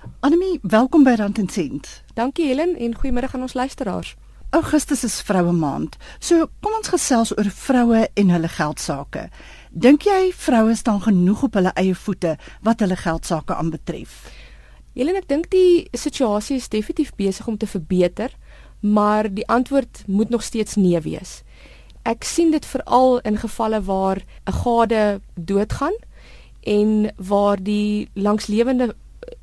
Anemie, welkom by Rand en Sent. Dankie Helen en goeiemôre aan ons luisteraars. Augustus is vroue maand. So kom ons gesels oor vroue en hulle geld sake. Dink jy vroue staan genoeg op hulle eie voete wat hulle geld sake aanbetref? Helen, ek dink die situasie is definitief besig om te verbeter, maar die antwoord moet nog steeds nee wees. Ek sien dit veral in gevalle waar 'n gade doodgaan en waar die langslewende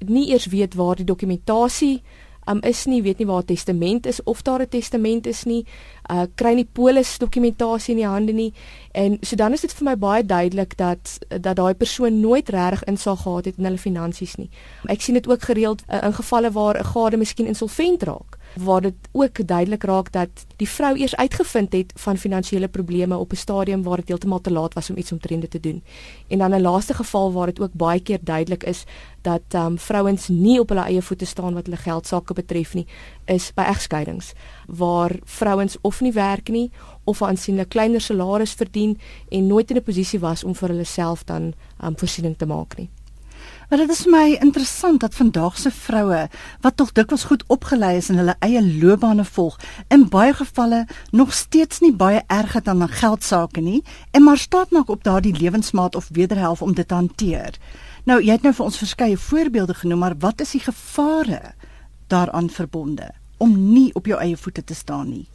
nie eers weet waar die dokumentasie um, is nie, weet nie waar 'n testament is of daar 'n testament is nie, uh kry nie polis dokumentasie in die hande nie. En so dan is dit vir my baie duidelik dat dat daai persoon nooit regtig insig gehad het in hulle finansies nie. Ek sien dit ook gereeld uh, in gevalle waar 'n gade miskien insolvent raak waar dit ook duidelik raak dat die vrou eers uitgevind het van finansiële probleme op 'n stadium waar dit heeltemal te laat was om iets omtrent dit te doen. En dan 'n laaste geval waar dit ook baie keer duidelik is dat ehm um, vrouens nie op hulle eie voete staan wat hulle geld sake betref nie, is by egskeidings waar vrouens of nie werk nie of 'n aansienlik kleiner salaris verdien en nooit in 'n posisie was om vir hulle self dan um, voorsiening te maak nie. Maar dit is vir my interessant dat vandag se vroue wat tog dikwels goed opgelei is en hulle eie loopbane volg, in baie gevalle nog steeds nie baie erg het aan geld sake nie en maar staat maak op daardie lewensmaat of wederhelf om dit te hanteer. Nou, jy het nou vir ons verskeie voorbeelde genoem, maar wat is die gevare daaraan verbonde om nie op jou eie voete te staan nie?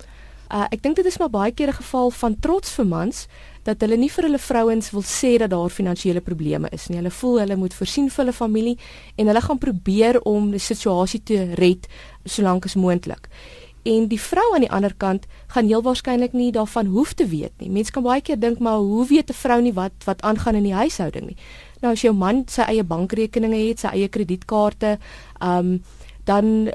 Uh, ek dink dit is maar baie keer 'n geval van trots vir mans dat hulle nie vir hulle vrouens wil sê dat daar finansiële probleme is nie. Hulle voel hulle moet voorsien vir hulle familie en hulle gaan probeer om die situasie te red solank as moontlik. En die vrou aan die ander kant gaan heel waarskynlik nie daarvan hoef te weet nie. Mense kan baie keer dink maar hoe weet 'n vrou nie wat wat aangaan in die huishouding nie. Nou as jou man sy eie bankrekeninge het, sy eie kredietkaarte, ehm um, dan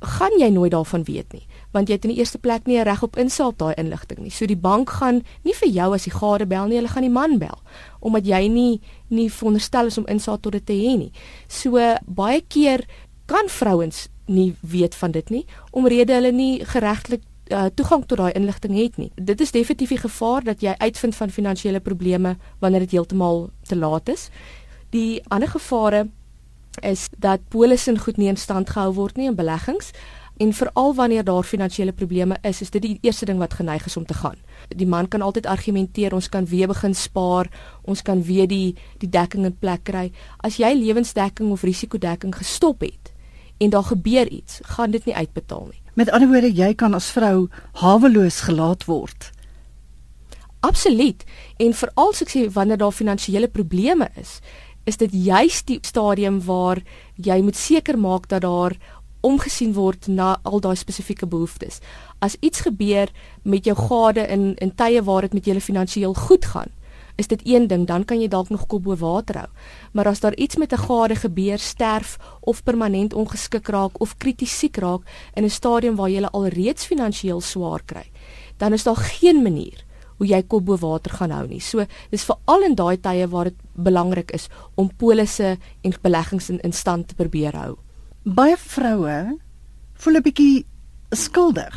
gaan jy nooit daarvan weet nie want jy het in die eerste plek nie 'n reg op insaak daai inligting nie. So die bank gaan nie vir jou as die gade bel nie, hulle gaan die man bel omdat jy nie nie veronderstel is om insaak tot dit te hê nie. So baie keer kan vrouens nie weet van dit nie omrede hulle nie geregtelik uh, toegang tot daai inligting het nie. Dit is definitief die gevaar dat jy uitvind van finansiële probleme wanneer dit heeltemal te laat is. Die ander gevare is dat polisse goed nie in stand gehou word nie in beleggings En veral wanneer daar finansiële probleme is, is dit die eerste ding wat geneig is om te gaan. Die man kan altyd argumenteer ons kan weer begin spaar, ons kan weer die die dekking in plek kry. As jy lewensdekking of risikodekking gestop het en daar gebeur iets, gaan dit nie uitbetaal nie. Met ander woorde, jy kan as vrou haweloos gelaat word. Absoluut. En veral as ek sê wanneer daar finansiële probleme is, is dit juis die stadium waar jy moet seker maak dat daar omgesien word na al daai spesifieke behoeftes. As iets gebeur met jou gade in in tye waar dit met julle finansiëel goed gaan, is dit een ding, dan kan jy dalk nog kop bo water hou. Maar as daar iets met 'n gade gebeur, sterf of permanent ongeskik raak of krities siek raak in 'n stadium waar jy al reeds finansiëel swaar kry, dan is daar geen manier hoe jy kop bo water gaan hou nie. So dis veral in daai tye waar dit belangrik is om polisse en beleggings in, in stand te probeer hou baie vroue voel 'n bietjie skuldig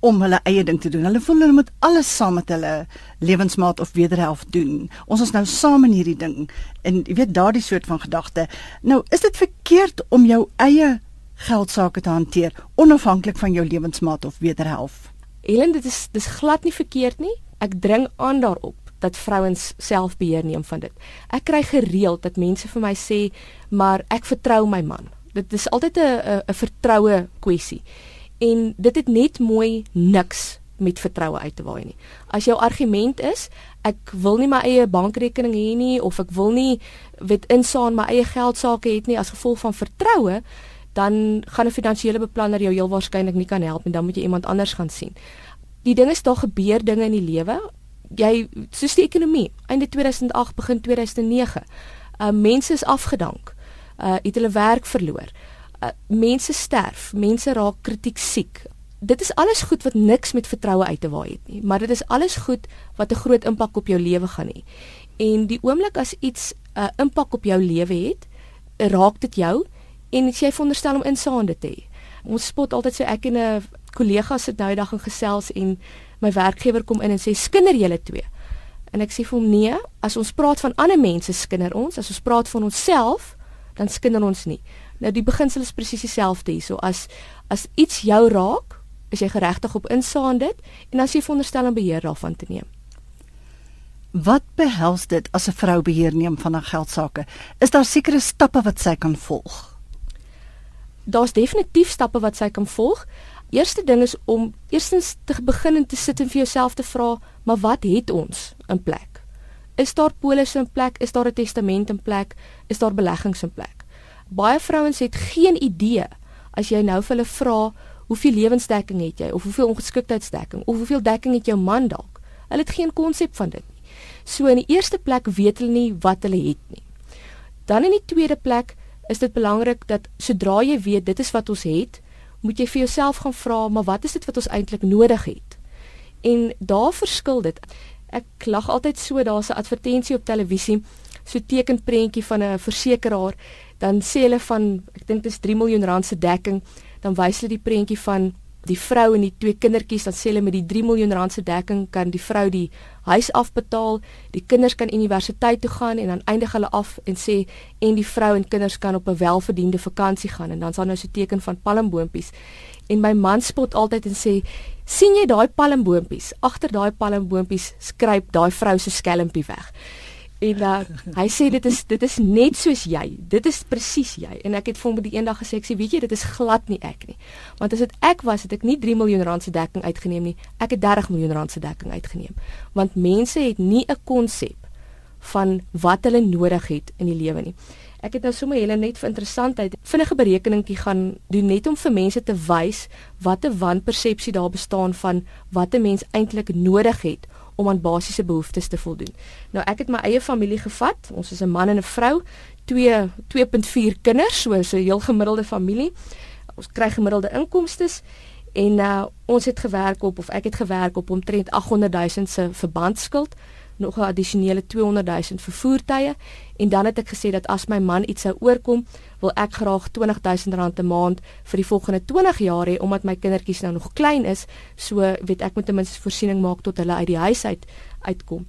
om hulle eie ding te doen. Hulle voel hulle moet alles saam met hulle lewensmaat of wederhelf doen. Ons is nou saam in hierdie ding en jy weet daardie soort van gedagte. Nou, is dit verkeerd om jou eie geld sake te hanteer onafhanklik van jou lewensmaat of wederhelf? Helen, dit is dis glad nie verkeerd nie. Ek dring aan daarop dat vrouens self beheer neem van dit. Ek kry gereeld dat mense vir my sê, "Maar ek vertrou my man." Dit is altyd 'n 'n vertroue kwessie. En dit het net mooi niks met vertroue uit te waai nie. As jou argument is ek wil nie my eie bankrekening hê nie of ek wil nie wet insaan my eie geld sake het nie as gevolg van vertroue, dan gaan 'n finansiële beplanner jou heel waarskynlik nie kan help en dan moet jy iemand anders gaan sien. Die ding is daar gebeur dinge in die lewe. Jy soos die ekonomie, einde 2008 begin 2009. Uh mense is afgedank uh het hulle werk verloor. Uh, mense sterf, mense raak kritiek siek. Dit is alles goed wat niks met vertroue uit te waai het nie, maar dit is alles goed wat 'n groot impak op jou lewe gaan hê. En die oomblik as iets 'n uh, impak op jou lewe het, raak dit jou en jy veronderstel om insaande te hê. Ons spot altyd so ek en 'n kollega sit nou eendag in gesels en my werkgewer kom in en sê skinder julle twee. En ek sê vir hom nee, as ons praat van ander mense skinder ons, as ons praat van onsself, dan skinder ons nie. Nou die beginsel is presies dieselfde hierso as as iets jou raak, is jy geregtig op insaand dit en as jy veronderstel om beheer daarvan te neem. Wat behels dit as 'n vrou beheer neem van haar geld sake? Is daar sekere stappe wat sy kan volg? Daar's definitief stappe wat sy kan volg. Eerste ding is om eerstens te begin en te sit en vir jouself te vra, maar wat het ons in plek? Is daar polisse in plek? Is daar 'n testament in plek? Is daar beleggings in plek? Baie vrouens het geen idee as jy nou vir hulle vra, hoeveel lewensdekking het jy of hoeveel ongeskiktheidsdekking of hoeveel dekking het jou man dalk? Hulle het geen konsep van dit nie. So in die eerste plek weet hulle nie wat hulle het nie. Dan in die tweede plek is dit belangrik dat sodra jy weet dit is wat ons het, moet jy vir jouself gaan vra, maar wat is dit wat ons eintlik nodig het? En daar verskil dit. Ek lag altyd so, daar's 'n advertensie op televisie, so tekenprentjie van 'n versekeraar, dan sê hulle van ek dink dit is 3 miljoen rand se dekking, dan wys hulle die prentjie van die vrou en die twee kindertjies dan sê hulle met die 3 miljoen rand se dekking kan die vrou die huis afbetaal, die kinders kan universiteit toe gaan en dan eindig hulle af en sê en die vrou en kinders kan op 'n welverdiende vakansie gaan en dan is daar nou so 'n teken van palmboompies. En my man spot altyd en sê sien jy daai palmboompies? Agter daai palmboompies skryp daai vrou se skelmpie weg. En uh, hy sê dit is dit is net soos jy. Dit is presies jy. En ek het vir hom die eendag gesê ek sê weet jy dit is glad nie ek nie. Want as dit ek was het ek nie 3 miljoen rand se dekking uitgeneem nie. Ek het 30 miljoen rand se dekking uitgeneem. Want mense het nie 'n konsep van wat hulle nodig het in die lewe nie. Ek het nou sommer hele net vir interessantheid vinnige berekeningkie gaan doen net om vir mense te wys wat 'n wanpersepsie daar bestaan van wat 'n mens eintlik nodig het om aan basiese behoeftes te voldoen. Nou ek het my eie familie gevat. Ons is 'n man en 'n vrou, 2 2.4 kinders, so 'n heel gemiddelde familie. Ons kry gemiddelde inkomste en uh, ons het gewerk op of ek het gewerk op omtrent 800 000 se verbandskuld nog 'n addisionele 200 000 vir voertuie en dan het ek gesê dat as my man iets sou oorkom, wil ek graag 20 000 rand 'n maand vir die volgende 20 jaar hê omdat my kindertjies nou nog klein is, so weet ek moet ten minste voorsiening maak tot hulle uit die huis uit uitkom.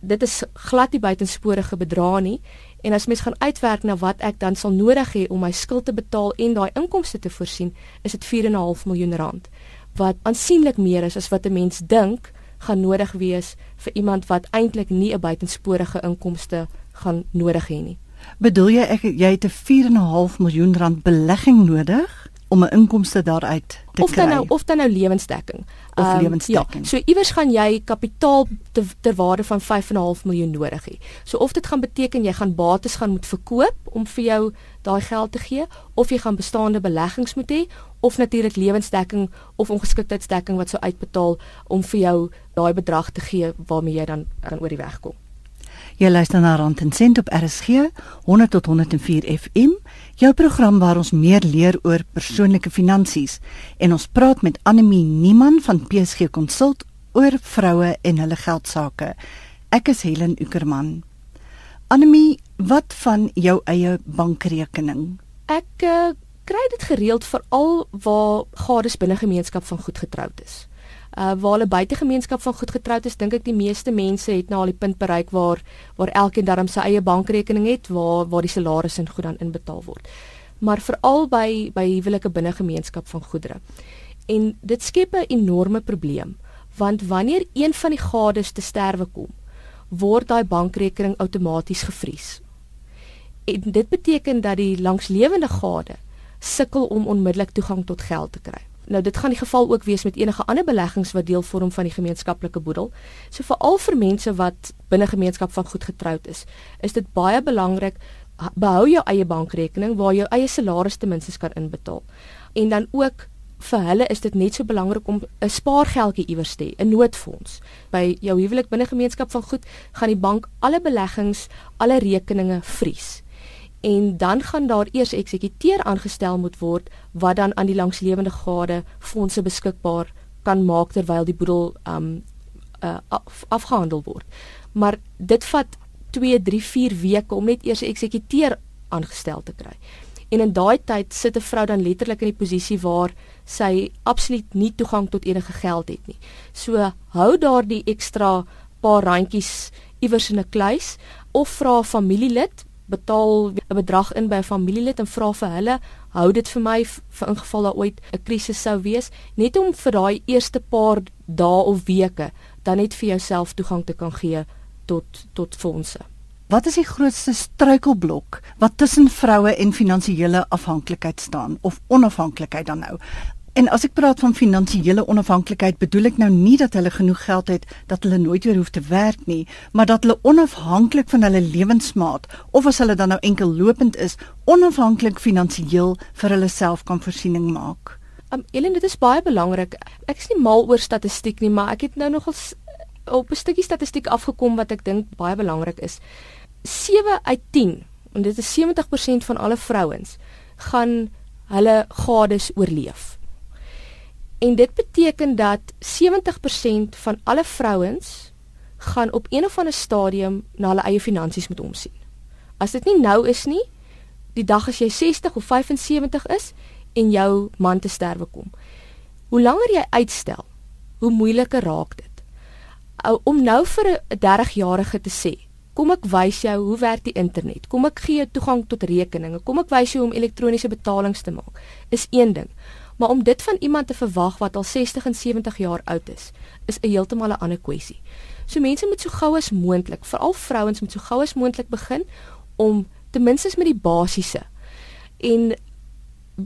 Dit is glad nie buitensporige bedrae nie en as mens gaan uitwerk na wat ek dan sal nodig hê om my skuld te betaal en daai inkomste te voorsien, is dit 4.5 miljoen rand wat aansienlik meer is as wat 'n mens dink gaan nodig wees vir iemand wat eintlik nie 'n buitensporige inkomste gaan nodig hê nie. Bedoel jy ek jy het 'n 4.5 miljoen rand belegging nodig om 'n inkomste daaruit te kry? Of dan nou of dan nou lewensdekking. Of um, lewensdekking. Ja, so iewers gaan jy kapitaal te, ter waarde van 5.5 miljoen nodig hê. So of dit gaan beteken jy gaan bates gaan moet verkoop om vir jou daai geld te gee of jy gaan bestaande beleggings moet hê of natuurlik lewensdekking of ongeskiktheidsdekking wat sou uitbetaal om vir jou daai bedrag te gee waarmee jy dan dan oor die weg kom. Jy luister na Rand en Sent op RSG 100 tot 104 FM, jou program waar ons meer leer oor persoonlike finansies en ons praat met Anemie Niman van PSG Consult oor vroue en hulle geld sake. Ek is Helen Ukerman. Anemie, wat van jou eie bankrekening? Ek uh, kry dit gereeld veral waar gades binne gemeenskap van goed getroud is uh waar hulle buitegemeenskap van goed getroud is, dink ek die meeste mense het nou al die punt bereik waar waar elkeen darm sy eie bankrekening het waar waar die salarisse in goed dan inbetaal word. Maar veral by by huwelike binne gemeenskap van goedere. En dit skep 'n enorme probleem want wanneer een van die gades te sterwe kom, word daai bankrekening outomaties gevries. En dit beteken dat die langslewende gade sukkel om onmiddellik toegang tot geld te kry. Nou dit gaan die geval ook wees met enige ander beleggings wat deel vorm van die gemeenskaplike boedel. So veral vir mense wat binne gemeenskap van goed getroud is, is dit baie belangrik behou jou eie bankrekening waar jou eie salaris ten minste kan inbetaal. En dan ook vir hulle is dit net so belangrik om 'n spaargeldjie iewers te hê, 'n noodfonds. By jou huwelik binne gemeenskap van goed gaan die bank alle beleggings, alle rekeninge vries en dan gaan daar eers eksekuteur aangestel moet word wat dan aan die langslewende gade fondse beskikbaar kan maak terwyl die boedel um uh, af, afgehandel word. Maar dit vat 2, 3, 4 weke om net eers 'n eksekuteur aangestel te kry. En in daai tyd sit 'n vrou dan letterlik in die posisie waar sy absoluut nie toegang tot enige geld het nie. So hou daardie ekstra paar randjies iewers in 'n kluis of vra 'n familielid betaal 'n bedrag in by 'n familielid en vra vir hulle, hou dit vir my vir ingeval daar ooit 'n krisis sou wees, net om vir daai eerste paar dae of weke dan net vir jouself toegang te kan gee tot tot fondse. Wat is die grootste struikelblok wat tussen vroue en finansiële afhanklikheid staan of onafhanklikheid dan nou? En as ek praat van finansiële onafhanklikheid, bedoel ek nou nie dat hulle genoeg geld het dat hulle nooit weer hoef te werk nie, maar dat hulle onafhanklik van hulle lewensmaat of as hulle dan nou enkel lopend is, onafhanklik finansiëel vir hulle self kan voorsiening maak. Um Ellen, dit is baie belangrik. Ek is nie mal oor statistiek nie, maar ek het nou nogal op 'n stukkie statistiek afgekom wat ek dink baie belangrik is. 7 uit 10, en dit is 70% van alle vrouens gaan hulle gades oorleef. En dit beteken dat 70% van alle vrouens gaan op een of ander stadium na hulle eie finansies moet omsien. As dit nie nou is nie, die dag as jy 60 of 75 is en jou man te sterwe kom. Hoe langer jy uitstel, hoe moeiliker raak dit. Om nou vir 'n 30-jarige te sê, kom ek wys jou hoe werk die internet. Kom ek gee jou toegang tot rekeninge. Kom ek wys jou hoe om elektroniese betalings te maak. Is een ding. Maar om dit van iemand te verwag wat al 60 en 70 jaar oud is, is 'n heeltemal 'n ander kwessie. So mense moet so gou as moontlik, veral vrouens moet so gou as moontlik begin om ten minste met die basiese. En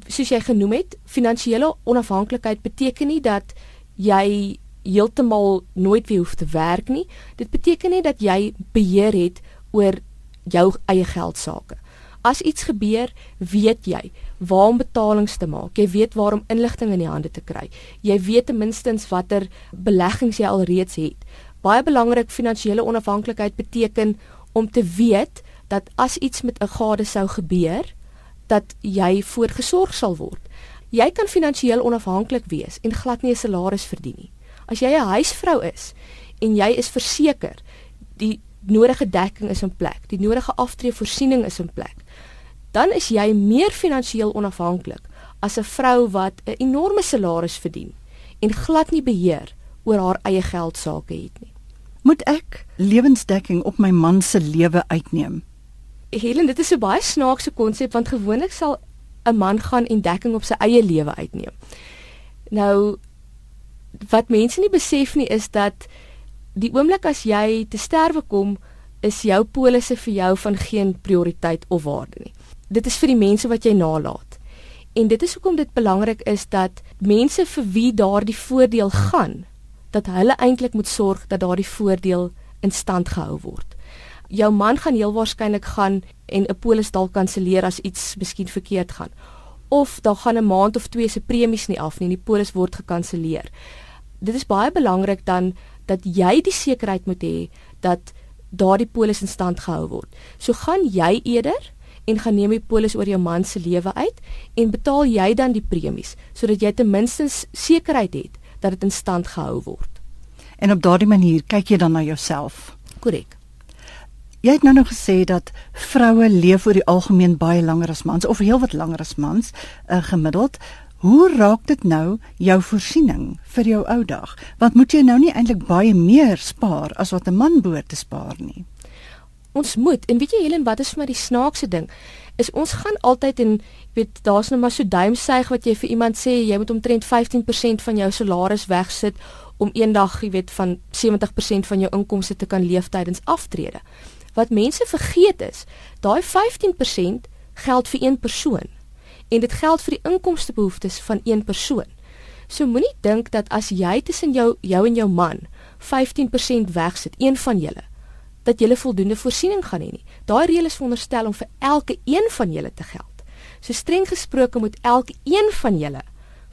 soos jy genoem het, finansiële onafhanklikheid beteken nie dat jy heeltemal nooit weer hoef te werk nie. Dit beteken net dat jy beheer het oor jou eie geld sake. As iets gebeur, weet jy waar om betalings te maak. Jy weet waar om inligting in die hande te kry. Jy weet ten minste watter beleggings jy alreeds het. Baie belangrik finansiële onafhanklikheid beteken om te weet dat as iets met 'n gade sou gebeur, dat jy voorgesorg sal word. Jy kan finansiëel onafhanklik wees en glad nie 'n salaris verdien nie. As jy 'n huisvrou is en jy is verseker die nodige dekking is in plek, die nodige aftreevoorsiening is in plek, dan is jy meer finansiëel onafhanklik as 'n vrou wat 'n enorme salaris verdien en glad nie beheer oor haar eie geld sake het nie. Moet ek lewensdekking op my man se lewe uitneem? Helen, dit is 'n baie snaakse konsep want gewoonlik sal 'n man gaan en dekking op sy eie lewe uitneem. Nou wat mense nie besef nie is dat die oomblik as jy te sterwe kom, is jou polisse vir jou van geen prioriteit of waarde nie dit is vir die mense wat jy nalat. En dit is hoekom dit belangrik is dat mense vir wie daardie voordeel gaan, dat hulle eintlik moet sorg dat daardie voordeel in stand gehou word. Jou man gaan heel waarskynlik gaan en 'n polis dalk kanselleer as iets miskien verkeerd gaan. Of daar gaan 'n maand of twee se premies nie af nie en die polis word gekanselleer. Dit is baie belangrik dan dat jy die sekerheid moet hê dat daardie polis in stand gehou word. So gaan jy eerder en gaan neem die polis oor jou man se lewe uit en betaal jy dan die premies sodat jy ten minste sekerheid het dat dit in stand gehou word. En op daardie manier kyk jy dan na jouself. Korrek. Jy het nou nog gesê dat vroue leef oor die algemeen baie langer as mans of heelwat langer as mans uh, gemiddeld. Hoe raak dit nou jou voorsiening vir jou ou dag? Want moet jy nou nie eintlik baie meer spaar as wat 'n man behoort te spaar nie? Ons moet en weet jy Helen wat is vir my die snaakse ding? Is ons gaan altyd en weet daar's nou maar so duimsuig wat jy vir iemand sê jy moet omtrent 15% van jou salaris wegsit om eendag jy weet van 70% van jou inkomste te kan leef tydens aftrede. Wat mense vergeet is daai 15% geld vir een persoon en dit geld vir die inkomstebehoeftes van een persoon. So moenie dink dat as jy tussen jou jou en jou man 15% wegsit een van julle dat jy voldoende voorsiening gaan hê nie. Daai reël is veronderstel om vir elke een van julle te geld. So streng gesproke moet elke een van julle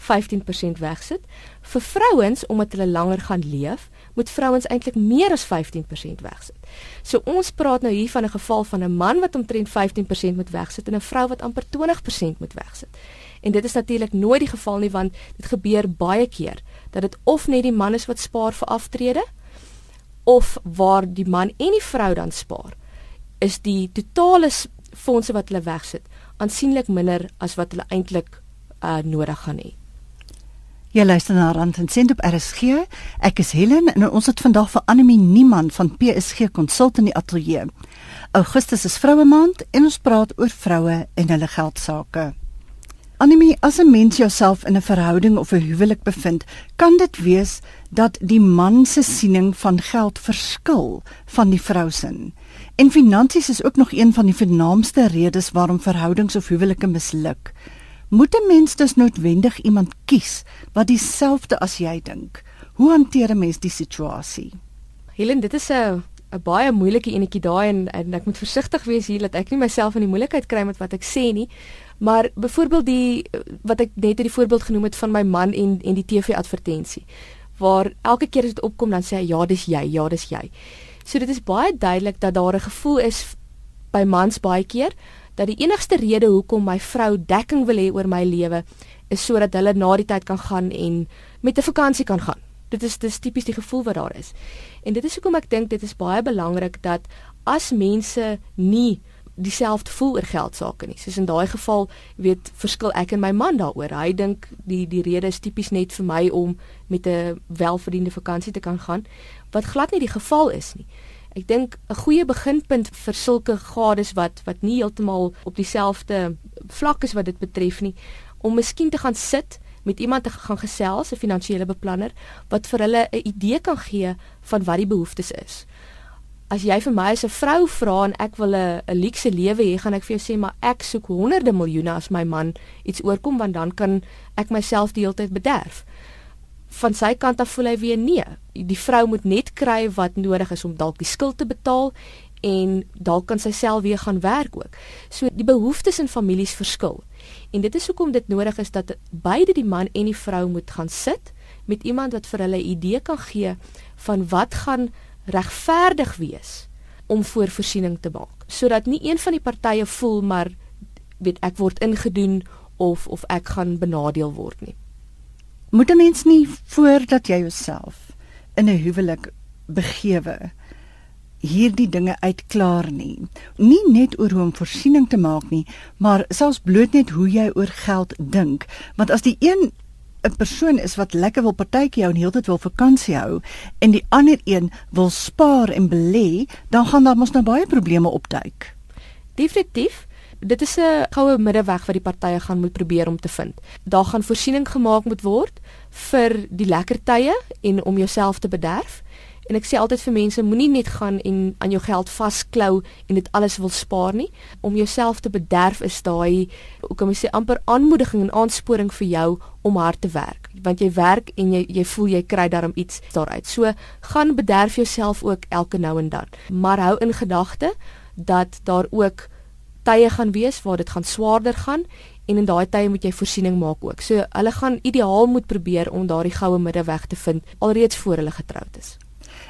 15% wegsit. Vir vrouens omdat hulle langer gaan leef, moet vrouens eintlik meer as 15% wegsit. So ons praat nou hier van 'n geval van 'n man wat omtrent 15% moet wegsit en 'n vrou wat amper 20% moet wegsit. En dit is natuurlik nooit die geval nie want dit gebeur baie keer dat dit of net die man is wat spaar vir aftrede of waar die man en die vrou dan spaar, is die totale fondse wat hulle wegsit aansienlik minder as wat hulle eintlik uh, nodig gaan hê. Jy luister na Rand en Sent op RSG. Ek is Helen en ons het vandag vir Anemie Niemand van PSG Consult in die ateljee. Augustus is vroue maand en ons praat oor vroue en hulle geld sake. Anemie, as 'n mens jouself in 'n verhouding of 'n huwelik bevind, kan dit wees dat die man se siening van geld verskil van die vrou se. En finansies is ook nog een van die vernaamste redes waarom verhoudings of huwelike misluk. Moet 'n mens dus noodwendig iemand kies wat dieselfde as jy dink? Hoe hanteer 'n mens die situasie? Helen, dit is 'n 'n baie moeilike enetjie daai en, en ek moet versigtig wees hier dat ek nie myself in die moeilikheid kry met wat ek sê nie. Maar byvoorbeeld die wat ek net die voorbeeld genoem het van my man en en die TV advertensie waar elke keer as dit opkom dan sê hy ja, dis jy, ja, dis jy. So dit is baie duidelik dat daar 'n gevoel is by mans baie keer dat die enigste rede hoekom my vrou dekking wil hê oor my lewe is sodat hulle na die tyd kan gaan en met 'n vakansie kan gaan. Dit is dis tipies die gevoel wat daar is. En dit is hoekom ek dink dit is baie belangrik dat as mense nie dieselfde voel oor geld sake nie. Soos in daai geval, weet, verskil ek en my man daaroor. Hy dink die die rede is tipies net vir my om met 'n welverdiende vakansie te kan gaan, wat glad nie die geval is nie. Ek dink 'n goeie beginpunt vir sulke gades wat wat nie heeltemal op dieselfde vlak is wat dit betref nie, om miskien te gaan sit met iemand te gaan gesels, 'n finansiële beplanner wat vir hulle 'n idee kan gee van wat die behoeftes is. As jy vir my as 'n vrou vra en ek wil 'n 'n luukse lewe hê, gaan ek vir jou sê maar ek soek honderde miljoene as my man iets oorkom want dan kan ek myself die hele tyd bederf van sy kant af voel hy weer nee. Die vrou moet net kry wat nodig is om dalk die skuld te betaal en dalk kan sy self weer gaan werk ook. So die behoeftes in families verskil. En dit is hoekom dit nodig is dat beide die man en die vrou moet gaan sit met iemand wat vir hulle 'n idee kan gee van wat gaan regverdig wees om voor voorsiening te maak sodat nie een van die partye voel maar weet ek word ingedoen of of ek gaan benadeel word nie moet 'n mens nie voordat jy jouself in 'n huwelik begewe hierdie dinge uitklaar nie. Nie net oor hoe om voorsiening te maak nie, maar selfs bloot net hoe jy oor geld dink, want as die een 'n persoon is wat lekker wil partytjie hou en heeltyd wil vakansie hou en die ander een wil spaar en belê, dan gaan daar mos nou baie probleme opduik. Definitief dit is 'n goue middeweg wat die partye gaan moet probeer om te vind. Daar gaan voorsiening gemaak moet word vir die lekker tye en om jouself te bederf. En ek sê altyd vir mense moenie net gaan en aan jou geld vasklou en dit alles wil spaar nie. Om jouself te bederf is daai hoe kan jy sê amper aanmoediging en aansporing vir jou om hard te werk. Want jy werk en jy jy voel jy kry daarom iets daaruit. So gaan bederf jouself ook elke nou en dan. Maar hou in gedagte dat daar ook tye gaan wees waar dit gaan swaarder gaan en in daai tye moet jy voorsiening maak ook. So hulle gaan ideaal moet probeer om daardie goue middeweg te vind alreeds voor hulle getroud is.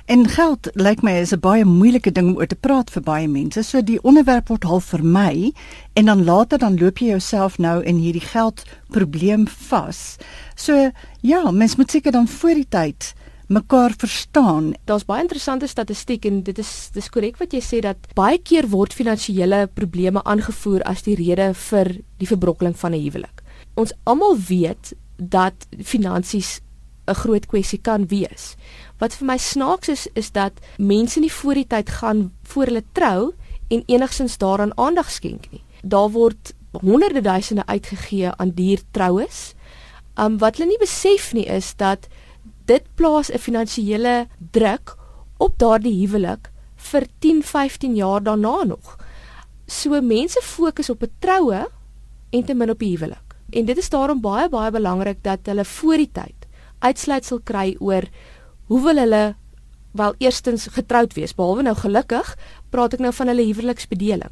En geld lyk my is 'n baie moeilike ding om oor te praat vir baie mense. So die onderwerp word half vermy en dan later dan loop jy jouself nou in hierdie geld probleem vas. So ja, mens moet seker dan voor die tyd mekaar verstaan. Daar's baie interessante statistiek en dit is dis korrek wat jy sê dat baie keer word finansiële probleme aangevoer as die rede vir die verbrokkeling van 'n huwelik. Ons almal weet dat finansies 'n groot kwessie kan wees. Wat vir my snaaks is is dat mense nie voor die tyd gaan voor hulle trou en enigsins daaraan aandag skenk nie. Daar word honderde duisende uitgegee aan duur troues. Um wat hulle nie besef nie is dat dit plaas 'n finansiële druk op daardie huwelik vir 10, 15 jaar daarna nog. So mense fokus op 'n troue en te min op die huwelik. En dit is daarom baie baie belangrik dat hulle voor die tyd uitsluitsel kry oor hoe wil hulle wel eerstens getroud wees. Behalwe nou gelukkig, praat ek nou van hulle huweliksbedeling.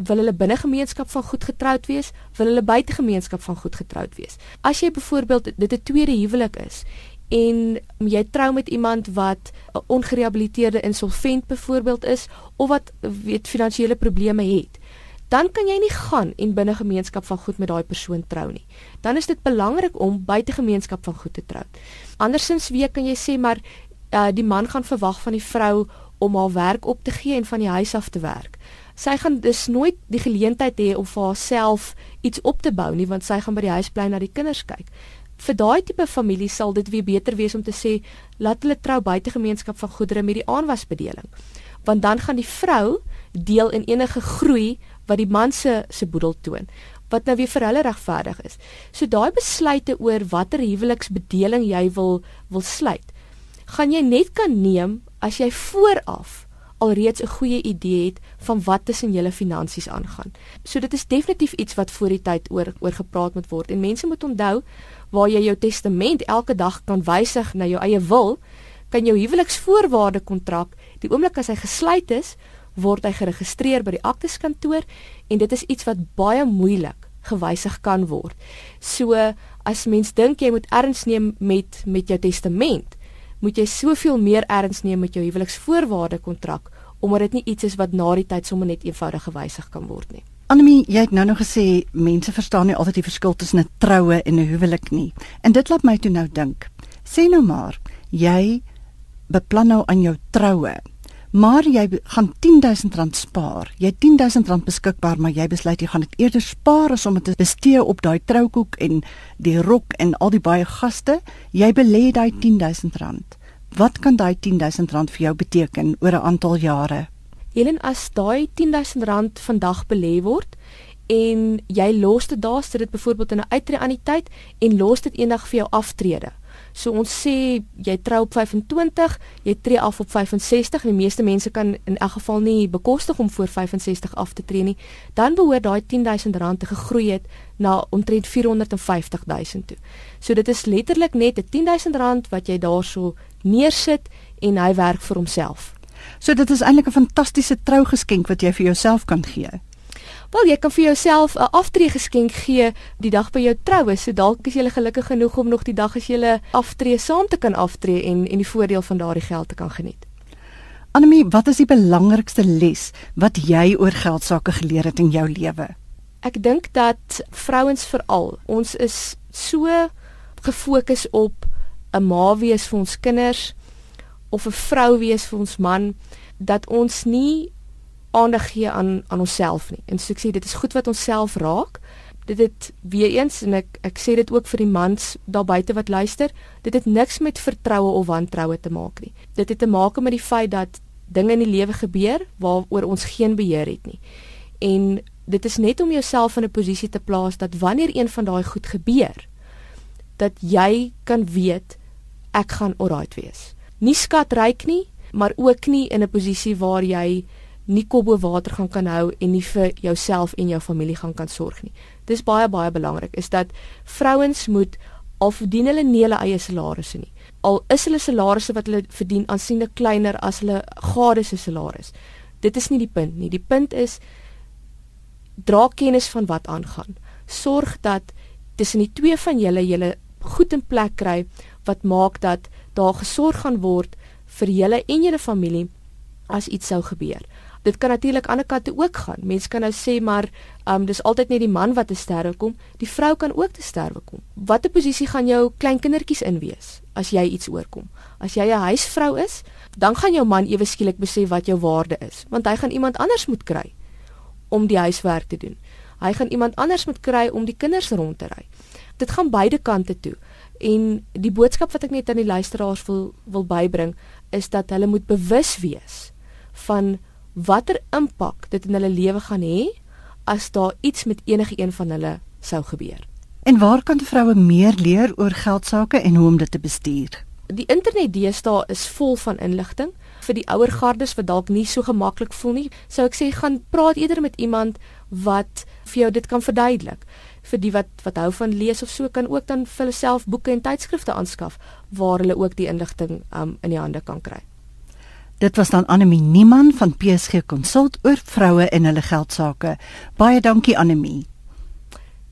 Wil hulle binne gemeenskap van goed getroud wees? Wil hulle buite gemeenskap van goed getroud wees? As jy byvoorbeeld dit 'n tweede huwelik is en jy trou met iemand wat 'n ongerehabiliteerde insolvent byvoorbeeld is of wat weet finansiële probleme het dan kan jy nie gaan en binne gemeenskap van goed met daai persoon trou nie. Dan is dit belangrik om buite gemeenskap van goed te trou. Andersins wie kan jy sê maar uh, die man gaan verwag van die vrou om haar werk op te gee en van die huis af te werk. Sy gaan dus nooit die geleentheid hê om vir haarself iets op te bou nie want sy gaan by die huis bly na die kinders kyk Vir daai tipe familie sal dit weer beter wees om te sê laat hulle trou buite gemeenskap van goedere met die aanwasbedeling. Want dan gaan die vrou deel in enige groei wat die man se se boedel toon wat nou weer vir hulle regverdig is. So daai besluite oor watter huweliksbedeling jy wil wil sluit, gaan jy net kan neem as jy vooraf alreeds 'n goeie idee het van wat tussen julle finansies aangaan. So dit is definitief iets wat voor die tyd oor oor gepraat moet word en mense moet onthou waar jy jou testament elke dag kan wysig na jou eie wil, kan jou huweliksvoorwaarde kontrak die oomblik as hy gesluit is, word hy geregistreer by die akteskantoor en dit is iets wat baie moeilik gewysig kan word. So as mens dink jy moet erns neem met met jou testament, moet jy soveel meer erns neem met jou huweliksvoorwaarde kontrak omdat dit nie iets is wat na die tyd sommer net eenvoudig gewysig kan word nie. Anemie, jy het nou nog gesê mense verstaan nie altyd die verskil tussen 'n troue en 'n huwelik nie. En dit laat my toe nou dink. Sê nou maar, jy beplan nou aan jou troue. Maar jy gaan R10000 spaar. Jy het R10000 beskikbaar, maar jy besluit jy gaan dit eerder spaar as om dit te bestee op daai troukoek en die rok en al die baie gaste. Jy belê daai R10000. Wat kan daai R10000 vir jou beteken oor 'n aantal jare? Helen, as daai R10000 vandag belê word en jy los dit daar, sit dit byvoorbeeld in 'n uittreë aan die tyd en los dit eendag vir jou aftrede. So ons sê jy trou op 25, jy tree af op 65 en die meeste mense kan in elk geval nie bekostig om voor 65 af te tree nie. Dan behoort daai R10000 te gegroei het na omtrent R450000 toe. So dit is letterlik net 'n R10000 wat jy daarso neersit en hy werk vir homself. So dit is eintlik 'n fantastiese trougeskenk wat jy vir jouself kan gee. Wel, jy kan vir jouself 'n aftree geskenk gee die dag by jou troue. So dalk is jy gelukkig genoeg om nog die dag as jy aftree saam te kan aftree en en die voordeel van daardie geld te kan geniet. Anemie, wat is die belangrikste les wat jy oor geld sake geleer het in jou lewe? Ek dink dat vrouens veral, ons is so gefokus op 'n ma wees vir ons kinders of 'n vrou wees vir ons man dat ons nie aandag gee aan aan onsself nie. En so ek sê dit is goed wat ons self raak. Dit het weer eens en ek ek sê dit ook vir die mans daar buite wat luister, dit het niks met vertroue of wantroue te maak nie. Dit het te maak met die feit dat dinge in die lewe gebeur waaroor ons geen beheer het nie. En dit is net om jouself in 'n posisie te plaas dat wanneer een van daai goed gebeur, dat jy kan weet ek gaan alright wees. Nie skatryk nie, maar ook nie in 'n posisie waar jy nie kop bo water gaan kan hou en nie vir jouself en jou familie gaan kan sorg nie. Dis baie baie belangrik is dat vrouens moet al verdien hulle nie hulle eie salarisse nie. Al is hulle salarisse wat hulle verdien aansienlik kleiner as hulle gade se salaris. Dit is nie die punt nie. Die punt is dra kennis van wat aangaan. Sorg dat tussen die twee van julle julle goed in plek kry wat maak dat daar gesorg gaan word vir julle en julle familie as iets sou gebeur dit kan natuurlik aan die ander kant ook gaan. Mense kan nou sê maar, um, dis altyd net die man wat te sterwe kom, die vrou kan ook te sterwe kom. Watter posisie gaan jou kleinkindertjies in wees as jy iets oorkom? As jy 'n huisvrou is, dan gaan jou man ewe skielik besef wat jou waarde is, want hy gaan iemand anders moet kry om die huiswerk te doen. Hy gaan iemand anders moet kry om die kinders rond te ry. Dit gaan beide kante toe. En die boodskap wat ek net aan die luisteraars wil wil bybring is dat hulle moet bewus wees van watter impak dit in hulle lewe gaan hê as daar iets met enige een van hulle sou gebeur. En waar kan vroue meer leer oor geld sake en hoe om dit te bestuur? Die internet deesdae is vol van inligting vir die ouer gardes wat dalk nie so gemaklik voel nie. Sou ek sê gaan praat eerder met iemand wat vir jou dit kan verduidelik. Vir die wat wat hou van lees of so kan ook dan vir hulle self boeke en tydskrifte aanskaf waar hulle ook die inligting um, in die hande kan kry. Dit was dan Anemie Niemann van PSG Consult oor vroue en hulle geld sake. Baie dankie Anemie.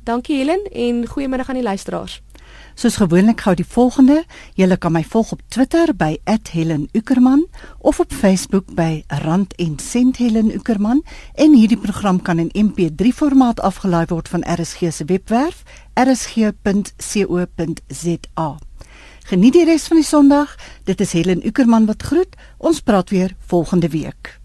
Dankie Helen en goeiemiddag aan die luisteraars. Soos gewoonlik gou die volgende, jy kan my volg op Twitter by @HelenUckerman of op Facebook by Rand en Sent Helen Uckerman en hierdie program kan in MP3 formaat afgelaai word van RSG se webwerf rsg.co.za. Geniet die res van die Sondag. Dit is Helen Ukerman wat groet. Ons praat weer volgende week.